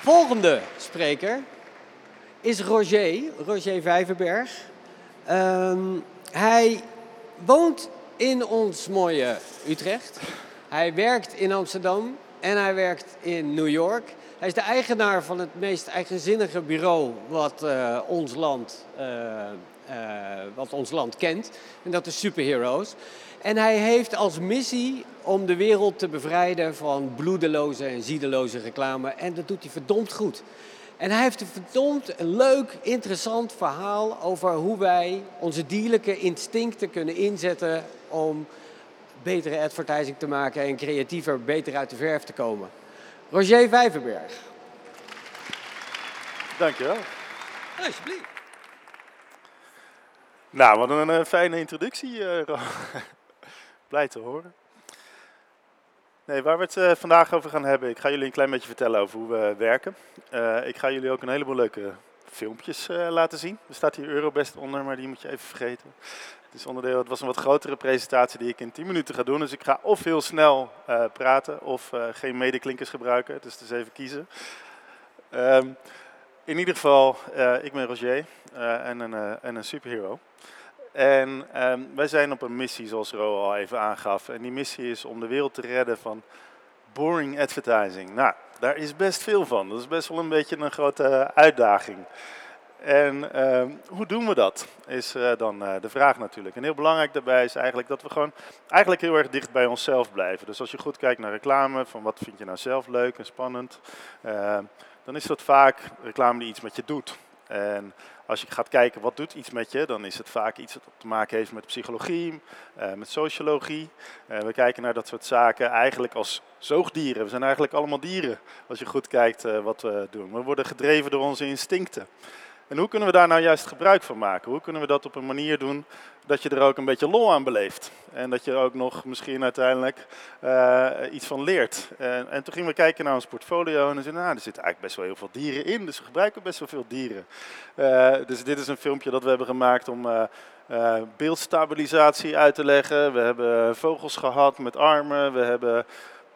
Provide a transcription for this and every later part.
Volgende spreker is Roger, Roger Vijverberg. Ehm, hij woont in ons mooie Utrecht. Hij werkt in Amsterdam en hij werkt in New York. Hij is de eigenaar van het meest eigenzinnige bureau wat, uh, ons, land, uh, wat ons land kent. En dat is Superheroes. En hij heeft als missie om de wereld te bevrijden van bloedeloze en ziedeloze reclame. En dat doet hij verdomd goed. En hij heeft een verdomd leuk, interessant verhaal over hoe wij onze dierlijke instincten kunnen inzetten om betere advertising te maken en creatiever, beter uit de verf te komen. Roger Vijverberg. Dankjewel. Alsjeblieft. Nou, wat een, een fijne introductie, uh, Blij te horen. Nee, waar we het uh, vandaag over gaan hebben, ik ga jullie een klein beetje vertellen over hoe we werken. Ik ga jullie ook een heleboel leuke filmpjes laten zien. Er staat hier Eurobest onder, maar die moet je even vergeten. Het, is onderdeel, het was een wat grotere presentatie die ik in 10 minuten ga doen. Dus ik ga of heel snel praten of geen medeklinkers gebruiken. Dus dus even kiezen. Um, in ieder geval, ik ben Roger en, een, en een superhero. En um, wij zijn op een missie, zoals Ro al even aangaf. En die missie is om de wereld te redden van boring advertising. Nou, daar is best veel van. Dat is best wel een beetje een grote uitdaging. En um, hoe doen we dat? Is uh, dan uh, de vraag natuurlijk. En heel belangrijk daarbij is eigenlijk dat we gewoon eigenlijk heel erg dicht bij onszelf blijven. Dus als je goed kijkt naar reclame, van wat vind je nou zelf leuk en spannend, uh, dan is dat vaak reclame die iets met je doet. En als je gaat kijken wat doet iets met je, dan is het vaak iets dat te maken heeft met psychologie, uh, met sociologie. Uh, we kijken naar dat soort zaken eigenlijk als zoogdieren. We zijn eigenlijk allemaal dieren als je goed kijkt uh, wat we doen. We worden gedreven door onze instincten. En hoe kunnen we daar nou juist gebruik van maken? Hoe kunnen we dat op een manier doen dat je er ook een beetje lol aan beleeft? En dat je ook nog misschien uiteindelijk uh, iets van leert. En, en, toen gingen we kijken naar ons portfolio en we zeiden, nou, er zitten eigenlijk best wel heel veel dieren in. Dus we gebruiken best wel veel dieren. Uh, dus dit is een filmpje dat we hebben gemaakt om uh, beeldstabilisatie uit te leggen. We hebben vogels gehad met armen. We hebben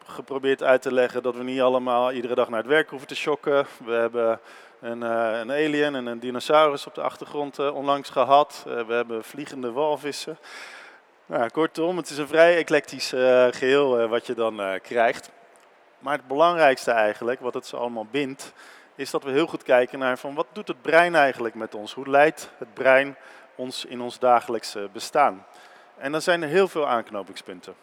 geprobeerd uit te leggen dat we niet allemaal iedere dag naar het werk hoeven te shocken. We hebben een, uh, een alien en een dinosaurus op de achtergrond uh, onlangs gehad. Uh, we hebben vliegende walvissen. Nou, kortom, het is een vrij eclectisch geheel wat je dan krijgt. Maar het belangrijkste eigenlijk, wat het zo allemaal bindt, is dat we heel goed kijken naar van wat doet het brein eigenlijk met ons? Hoe leidt het brein ons in ons dagelijkse bestaan? En dan zijn er heel veel aanknopingspunten.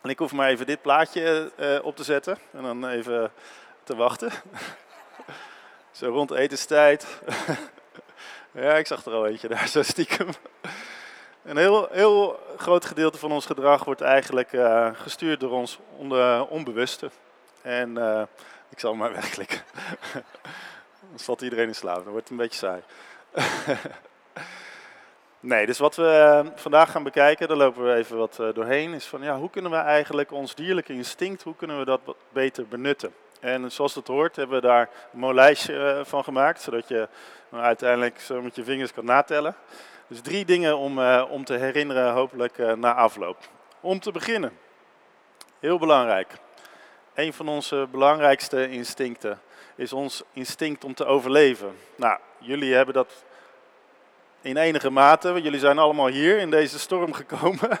En ik hoef maar even dit plaatje op te zetten en dan even te wachten. Zo rond etenstijd. ja, ik zag er al eentje daar, zo stiekem. Een heel, heel groot gedeelte van ons gedrag wordt eigenlijk uh, gestuurd door ons onbewuste. En uh, ik zal maar wegklikken. dan valt iedereen in slaap, dan wordt het een beetje saai. nee, dus wat we uh, vandaag gaan bekijken, daar lopen we even wat doorheen, is van ja, hoe kunnen we eigenlijk ons dierlijke instinct, hoe kunnen we dat beter benutten? En zoals het hoort hebben we daar een mooi lijstje eh, van gemaakt, zodat je nou, uiteindelijk zo met je vingers kan natellen. Dus drie dingen om, uh, om te herinneren, hopelijk na afloop. Om te beginnen, heel belangrijk. Een van onze belangrijkste instincten is ons instinct om te overleven. Nou, jullie hebben dat in enige mate. Jullie zijn allemaal hier in deze storm gekomen.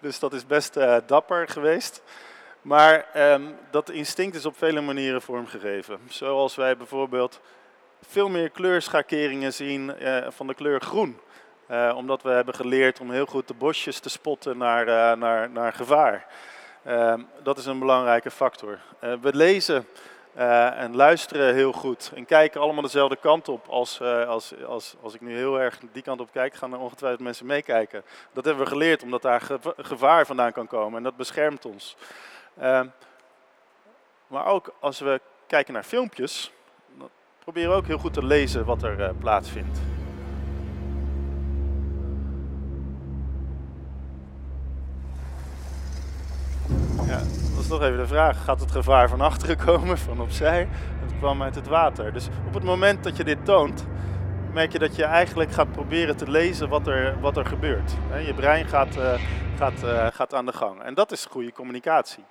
Dus dat is best dapper geweest. Maar um, dat instinct is op vele manieren vormgegeven. Zoals wij bijvoorbeeld veel meer kleurschakeringen zien uh, van de kleur groen. Uh, omdat we hebben geleerd om heel goed de bosjes te spotten naar, uh, naar, naar gevaar. Ehm, dat is een belangrijke factor. we lezen en luisteren heel goed en kijken allemaal dezelfde kant op. Als, als, als, als ik nu heel erg die kant op kijk, gaan er ongetwijfeld mensen meekijken. Dat hebben we geleerd omdat daar gevaar vandaan kan komen en dat beschermt ons. Uh, maar ook als we kijken naar filmpjes, proberen we ook heel goed te lezen wat er uh, plaatsvindt. Ja, dat is nog even de vraag. Gaat het gevaar van achteren komen, van opzij? Het kwam uit het water. Dus op het moment dat je dit toont, merk je dat je eigenlijk gaat proberen te lezen wat er, wat er gebeurt. Je brein gaat, uh, gaat, uh, gaat aan de gang. En dat is goede communicatie.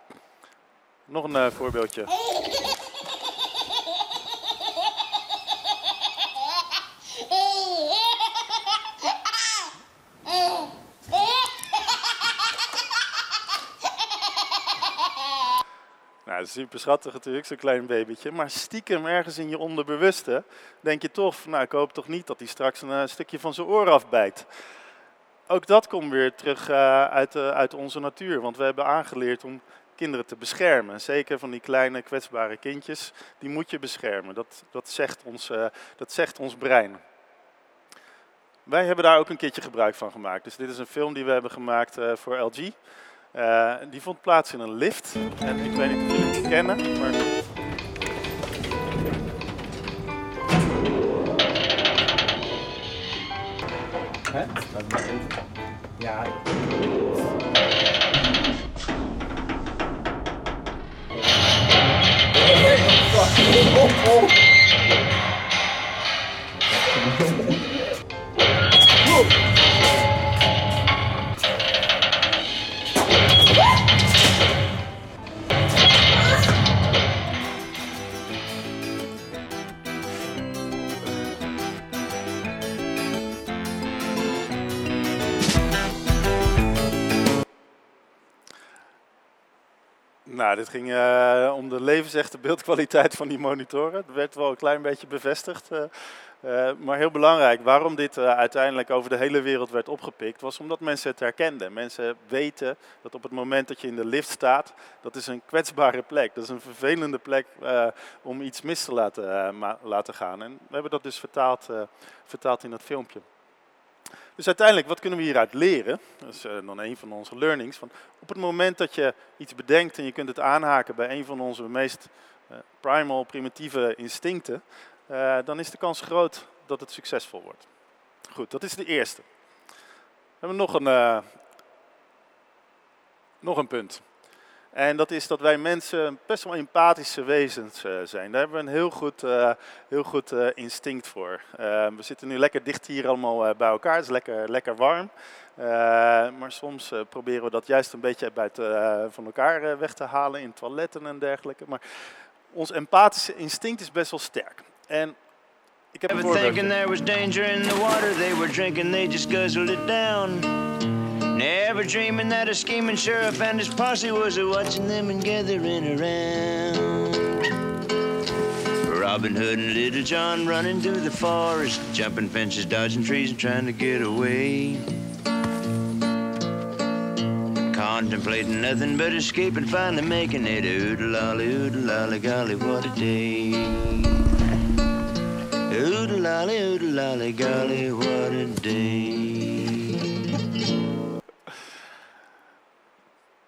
Nog een uh, voorbeeldje. Nou, super schattig natuurlijk, zo'n klein babytje. Maar stiekem ergens in je onderbewuste denk je toch, nou ik hoop toch niet dat hij straks een, eh, stukje van zijn oor afbijt. Ook dat komt weer terug uh, uit, uh, uit onze natuur, want we hebben aangeleerd om kinderen te beschermen. Zeker van die kleine kwetsbare kindjes, die moet je beschermen. Dat, dat, zegt, ons, dat zegt ons brein. Wij hebben daar ook een keertje gebruik van gemaakt. Dus dit is een film die we hebben gemaakt voor LG. Uh, die vond plaats in een lift. En ik weet niet of jullie het kennen, maar... Hè? Ja. Oh, oh. Dit ging uh, om de levensechte beeldkwaliteit van die monitoren. Dat werd wel een klein beetje bevestigd. Uh, uh, maar heel belangrijk, waarom dit uiteindelijk over de hele wereld werd opgepikt, was omdat mensen het herkenden. Mensen weten dat op het moment dat je in de lift staat, dat is een kwetsbare plek. Dat is een vervelende plek om iets mis te laten, laten gaan. En we hebben dat dus vertaald, vertaald in dat filmpje. Dus uiteindelijk, wat kunnen we hieruit leren? Dat is uh, dan een van onze learnings. Van op het moment dat je iets bedenkt en je kunt het aanhaken bij een van onze meest uh, primal, primitieve instincten, uh, dan is de kans groot dat het succesvol wordt. Goed, dat is de eerste. We hebben nog een, nog een punt. En dat is dat wij mensen best wel empathische wezens uh, zijn. Daar hebben we een heel goed, uh, heel goed uh, instinct voor. we zitten nu lekker dicht hier allemaal bij elkaar, het is lekker, lekker warm. maar soms proberen we dat juist een beetje buiten van elkaar weg te halen in toiletten en dergelijke. Maar ons empathische instinct is best wel sterk. En ik heb een voorbeeld. Never dreaming that a scheming sheriff and his posse was a watching them and gathering around. Robin Hood and Little John running through the forest, jumping fences, dodging trees, and trying to get away. Contemplating nothing but escape escaping, finally making it. Oodle lolly, oodle lolly, golly, what a day. Oodle lolly, oodle lolly, golly, what a day.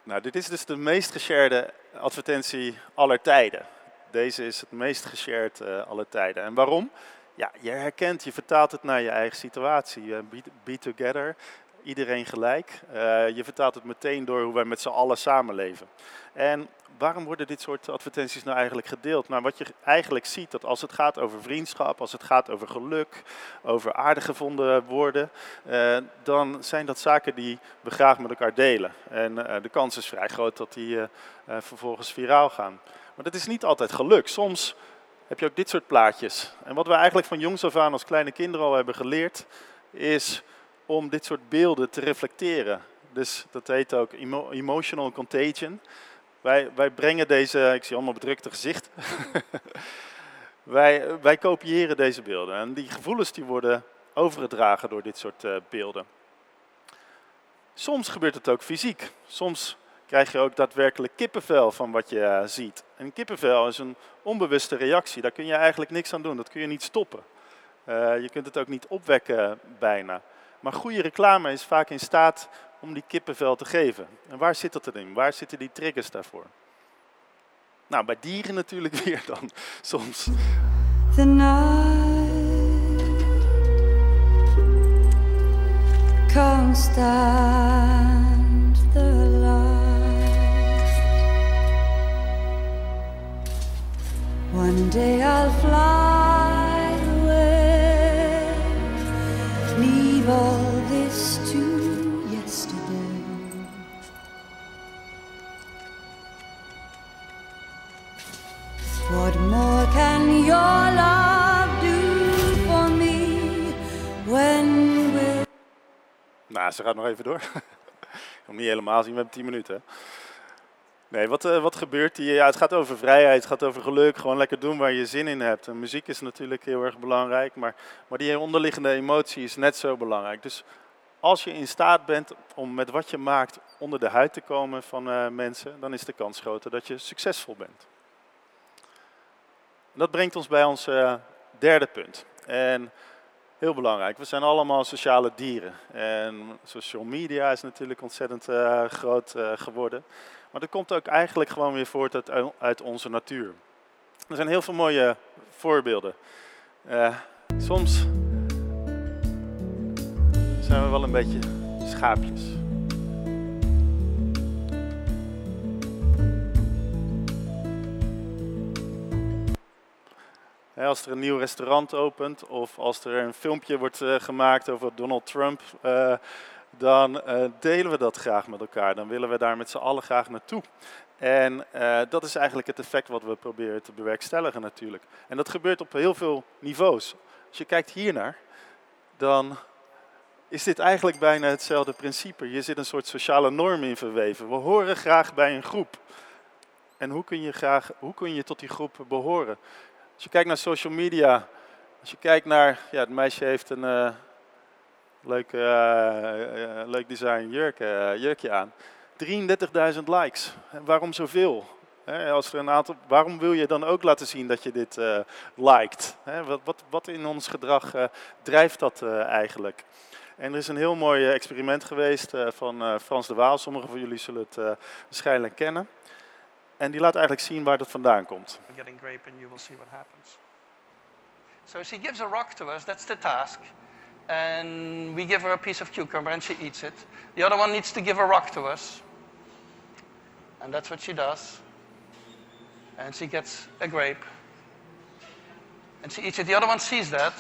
Nou, dit is dus de meest geshared advertentie aller tijden. Deze is het meest geshared uh, aller tijden. En waarom? Ja, je herkent, je vertaalt het naar je eigen situatie. Be, together, iedereen gelijk. Uh, je vertaalt het meteen door hoe wij met z'n allen samenleven. En waarom worden dit soort advertenties nou eigenlijk gedeeld? Nou, wat je eigenlijk ziet, dat als het gaat over vriendschap, als het gaat over geluk, over aardig gevonden woorden, eh, dan zijn dat zaken die we graag met elkaar delen. En eh, de kans is vrij groot dat die eh, vervolgens viraal gaan. Maar dat is niet altijd geluk. Soms heb je ook dit soort plaatjes. En wat we eigenlijk van jongs af aan als kleine kinderen al hebben geleerd, is om dit soort beelden te reflecteren. Dus dat heet ook emo emotional contagion. Wij, wij brengen deze, ik zie allemaal bedrukte gezicht. wij, wij kopiëren deze beelden. En die gevoelens die worden overgedragen door dit soort uh, beelden. Soms gebeurt het ook fysiek. Soms krijg je ook daadwerkelijk kippenvel van wat je uh, ziet. En kippenvel is een onbewuste reactie. Daar kun je eigenlijk niks aan doen. Dat kun je niet stoppen. Uh, je kunt het ook niet opwekken bijna. Maar goede reclame is vaak in staat om die kippenvel te geven. En waar zit dat erin? Waar zitten die triggers daarvoor? Nou, bij dieren natuurlijk weer dan, soms. The night the light. One day I'll fly What more can your love do for me when we're... Nou, ze gaat nog even door. Ik kan niet helemaal zien, we hebben 10 minuten. Nee, wat, wat gebeurt hier? Ja, het gaat over vrijheid, het gaat over geluk. Gewoon lekker doen waar je zin in hebt. En muziek is natuurlijk heel erg belangrijk, maar, maar die onderliggende emotie is net zo belangrijk. Dus als je in staat bent om met wat je maakt onder de huid te komen van mensen, dan is de kans groter dat je succesvol bent. Dat brengt ons bij ons derde punt. En heel belangrijk, we zijn allemaal sociale dieren. En social media is natuurlijk ontzettend uh, groot uh, geworden. Maar dat komt ook eigenlijk gewoon weer voort uit, onze natuur. Er zijn heel veel mooie voorbeelden. Soms zijn we wel een beetje schaapjes. Als er een nieuw restaurant opent of als er een filmpje wordt uh, gemaakt over Donald Trump, uh, dan uh, delen we dat graag met elkaar. Dan willen we daar met z'n allen graag naartoe. En dat is eigenlijk het effect wat we proberen te bewerkstelligen natuurlijk. En dat gebeurt op heel veel niveaus. Als je kijkt hiernaar, dan is dit eigenlijk bijna hetzelfde principe. Hier zit een soort sociale norm in verweven. We horen graag bij een groep. En hoe kun je, graag, hoe kun je tot die groep behoren? Als je kijkt naar social media, als je kijkt naar, ja, het meisje heeft een uh, leuk, uh, leuk design jurk, jurkje aan. 33.000 likes. Waarom zoveel? als er een aantal, waarom wil je dan ook laten zien dat je dit liked? wat, wat, wat, in ons gedrag drijft dat eigenlijk? En er is een heel mooi experiment geweest van Frans de Waal. Sommigen van jullie zullen het waarschijnlijk kennen. En die laat eigenlijk zien waar dat vandaan komt. Getting grape and you will see what happens. So she gives a rock to us, that's the task. And we give her a piece of cucumber and she eats it. The other one needs to give a rock to us. And that's what she does. And she gets a grape. And she eats it. The other one sees that.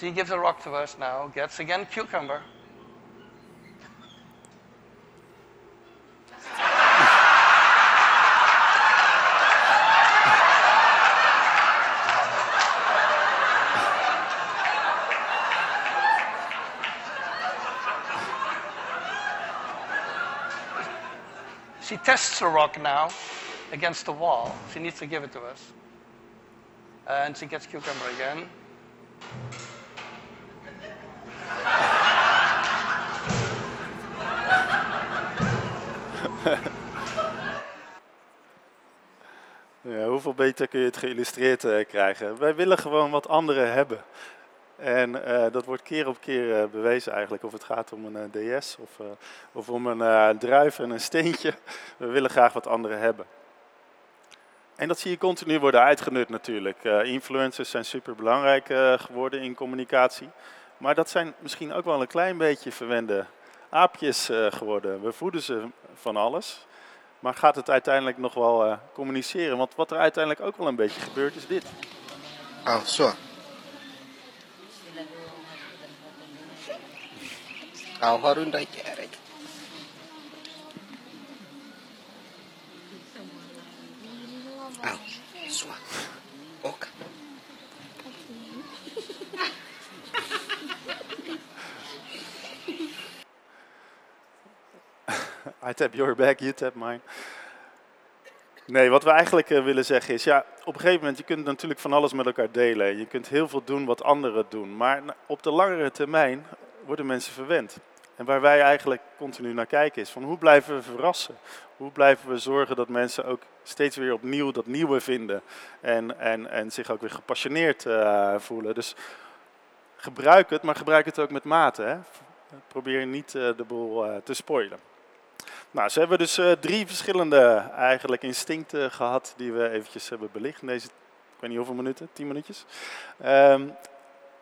She gives a rock to us now, gets again cucumber. Tests the rock now against the wall. She needs to give it to us. And she gets cucumber again. Ja, hoeveel beter kun je het geïllustreerd uh, krijgen? Wij willen gewoon wat anderen hebben. En uh, dat wordt keer op keer uh, bewezen eigenlijk, of het gaat om een uh, DS of, of om een druif en een steentje. We willen graag wat anderen hebben. En dat zie je continu worden uitgenut natuurlijk. influencers zijn super belangrijk geworden in communicatie. Maar dat zijn misschien ook wel een klein beetje verwende aapjes geworden. We voeden ze van alles. Maar gaat het uiteindelijk nog wel communiceren? Want wat er uiteindelijk ook wel een beetje gebeurt is dit. Oh, zo. Kauharu ndakerek. Au, sua. Oka. I tap your back, you tap mine. Nee, wat we eigenlijk uh, willen zeggen is, ja, op een gegeven moment, je kunt natuurlijk van alles met elkaar delen. Je kunt heel veel doen wat anderen doen. Maar op de langere termijn worden mensen verwend. En waar wij eigenlijk continu naar kijken is van hoe blijven we verrassen? Hoe blijven we zorgen dat mensen ook steeds weer opnieuw dat nieuwe vinden en, en, en zich ook weer gepassioneerd uh, voelen. Dus gebruik het, maar gebruik het ook met mate. Hè? Probeer niet uh, de boel uh, te spoilen. Nou, ze hebben dus drie verschillende eigenlijk instincten gehad die we eventjes hebben belicht in deze, ik weet niet hoeveel minuten, tien minuutjes. Um,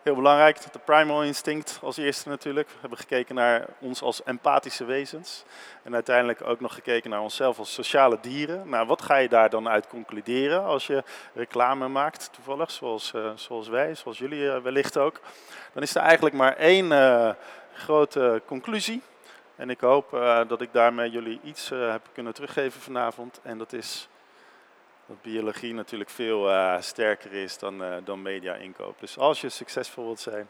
Heel belangrijk, de primal instinct als eerste natuurlijk. We hebben gekeken naar ons als empathische wezens. En uiteindelijk ook nog gekeken naar onszelf als sociale dieren. Nou, wat ga je daar dan uit concluderen als je reclame maakt, toevallig, zoals, uh, zoals wij, zoals jullie uh, wellicht ook. Dan is er eigenlijk maar één uh, grote conclusie. En ik hoop dat ik daarmee jullie iets heb kunnen teruggeven vanavond. En dat is dat biologie natuurlijk veel uh, sterker is dan, uh, dan media inkoop. Dus als je succesvol wilt zijn,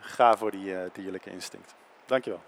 ga voor die uh, dierlijke instinct. Dankjewel.